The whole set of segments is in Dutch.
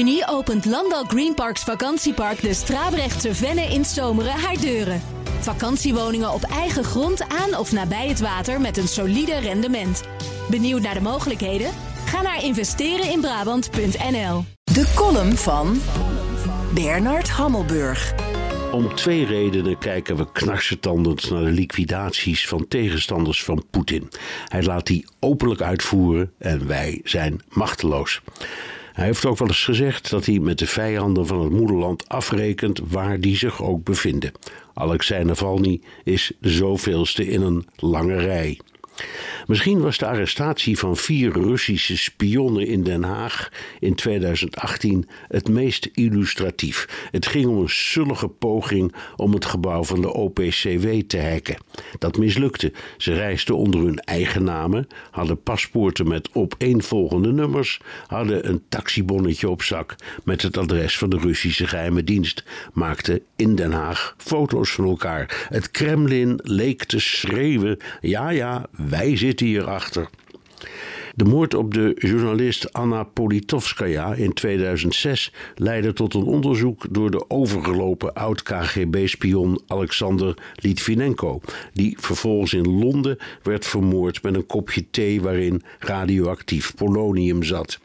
juni opent Landal Greenparks vakantiepark de Strabrechtse Venne in Zomeren haar deuren. Vakantiewoningen op eigen grond aan of nabij het water met een solide rendement. Benieuwd naar de mogelijkheden? Ga naar investereninbrabant.nl. De column van Bernard Hammelburg. Om twee redenen kijken we knarsetandend naar de liquidaties van tegenstanders van Poetin. Hij laat die openlijk uitvoeren en wij zijn machteloos. Hij heeft ook wel eens gezegd dat hij met de vijanden van het moederland afrekent waar die zich ook bevinden. Alexei Navalny is zoveelste in een lange rij. Misschien was de arrestatie van vier Russische spionnen in Den Haag in 2018 het meest illustratief. Het ging om een sullige poging om het gebouw van de OPCW te hacken. Dat mislukte. Ze reisden onder hun eigen namen, hadden paspoorten met opeenvolgende nummers, hadden een taxibonnetje op zak met het adres van de Russische geheime dienst, maakten in Den Haag foto's van elkaar. Het Kremlin leek te schreeuwen: ja, ja, wij zitten hierachter. De moord op de journalist Anna Politkovskaya in 2006 leidde tot een onderzoek door de overgelopen oud-KGB-spion Alexander Litvinenko, die vervolgens in Londen werd vermoord met een kopje thee waarin radioactief polonium zat.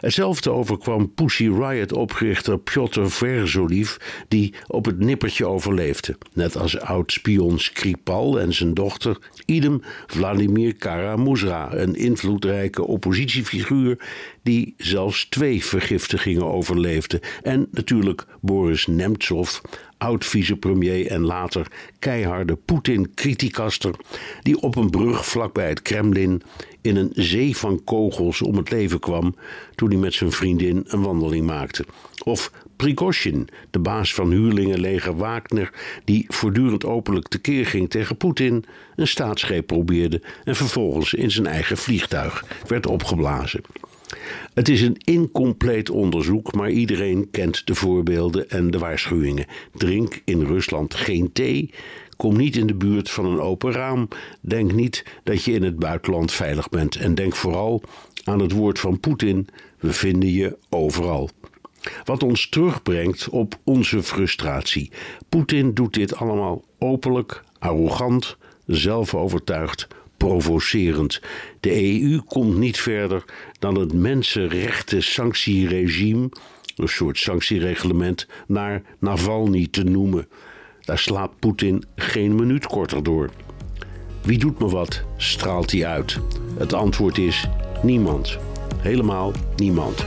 Hetzelfde overkwam Pussy Riot-oprichter Piotr Verzoliv, die op het nippertje overleefde. Net als oud-spion Skripal en zijn dochter, idem Vladimir Karamuzra, een invloedrijke oppositiefiguur die zelfs twee vergiftigingen overleefde. En natuurlijk Boris Nemtsov, oud-vicepremier en later keiharde Poetin-criticaster, die op een brug vlakbij het Kremlin in een zee van kogels om het leven kwam toen hij met zijn vriendin een wandeling maakte. Of Prigozhin, de baas van huurlingenleger Wagner, die voortdurend openlijk tekeer ging tegen Poetin, een staatsgreep probeerde en vervolgens in zijn eigen vliegtuig werd opgeblazen. Het is een incompleet onderzoek, maar iedereen kent de voorbeelden en de waarschuwingen. Drink in Rusland geen thee. Kom niet in de buurt van een open raam. Denk niet dat je in het buitenland veilig bent. En denk vooral aan het woord van Poetin: we vinden je overal. Wat ons terugbrengt op onze frustratie. Poetin doet dit allemaal openlijk, arrogant, zelfovertuigd, provocerend. De EU komt niet verder dan het mensenrechten sanctieregime, een soort sanctiereglement, naar Navalny te noemen. Daar slaapt Poetin geen minuut korter door. Wie doet me wat, straalt hij uit. Het antwoord is niemand. Helemaal niemand.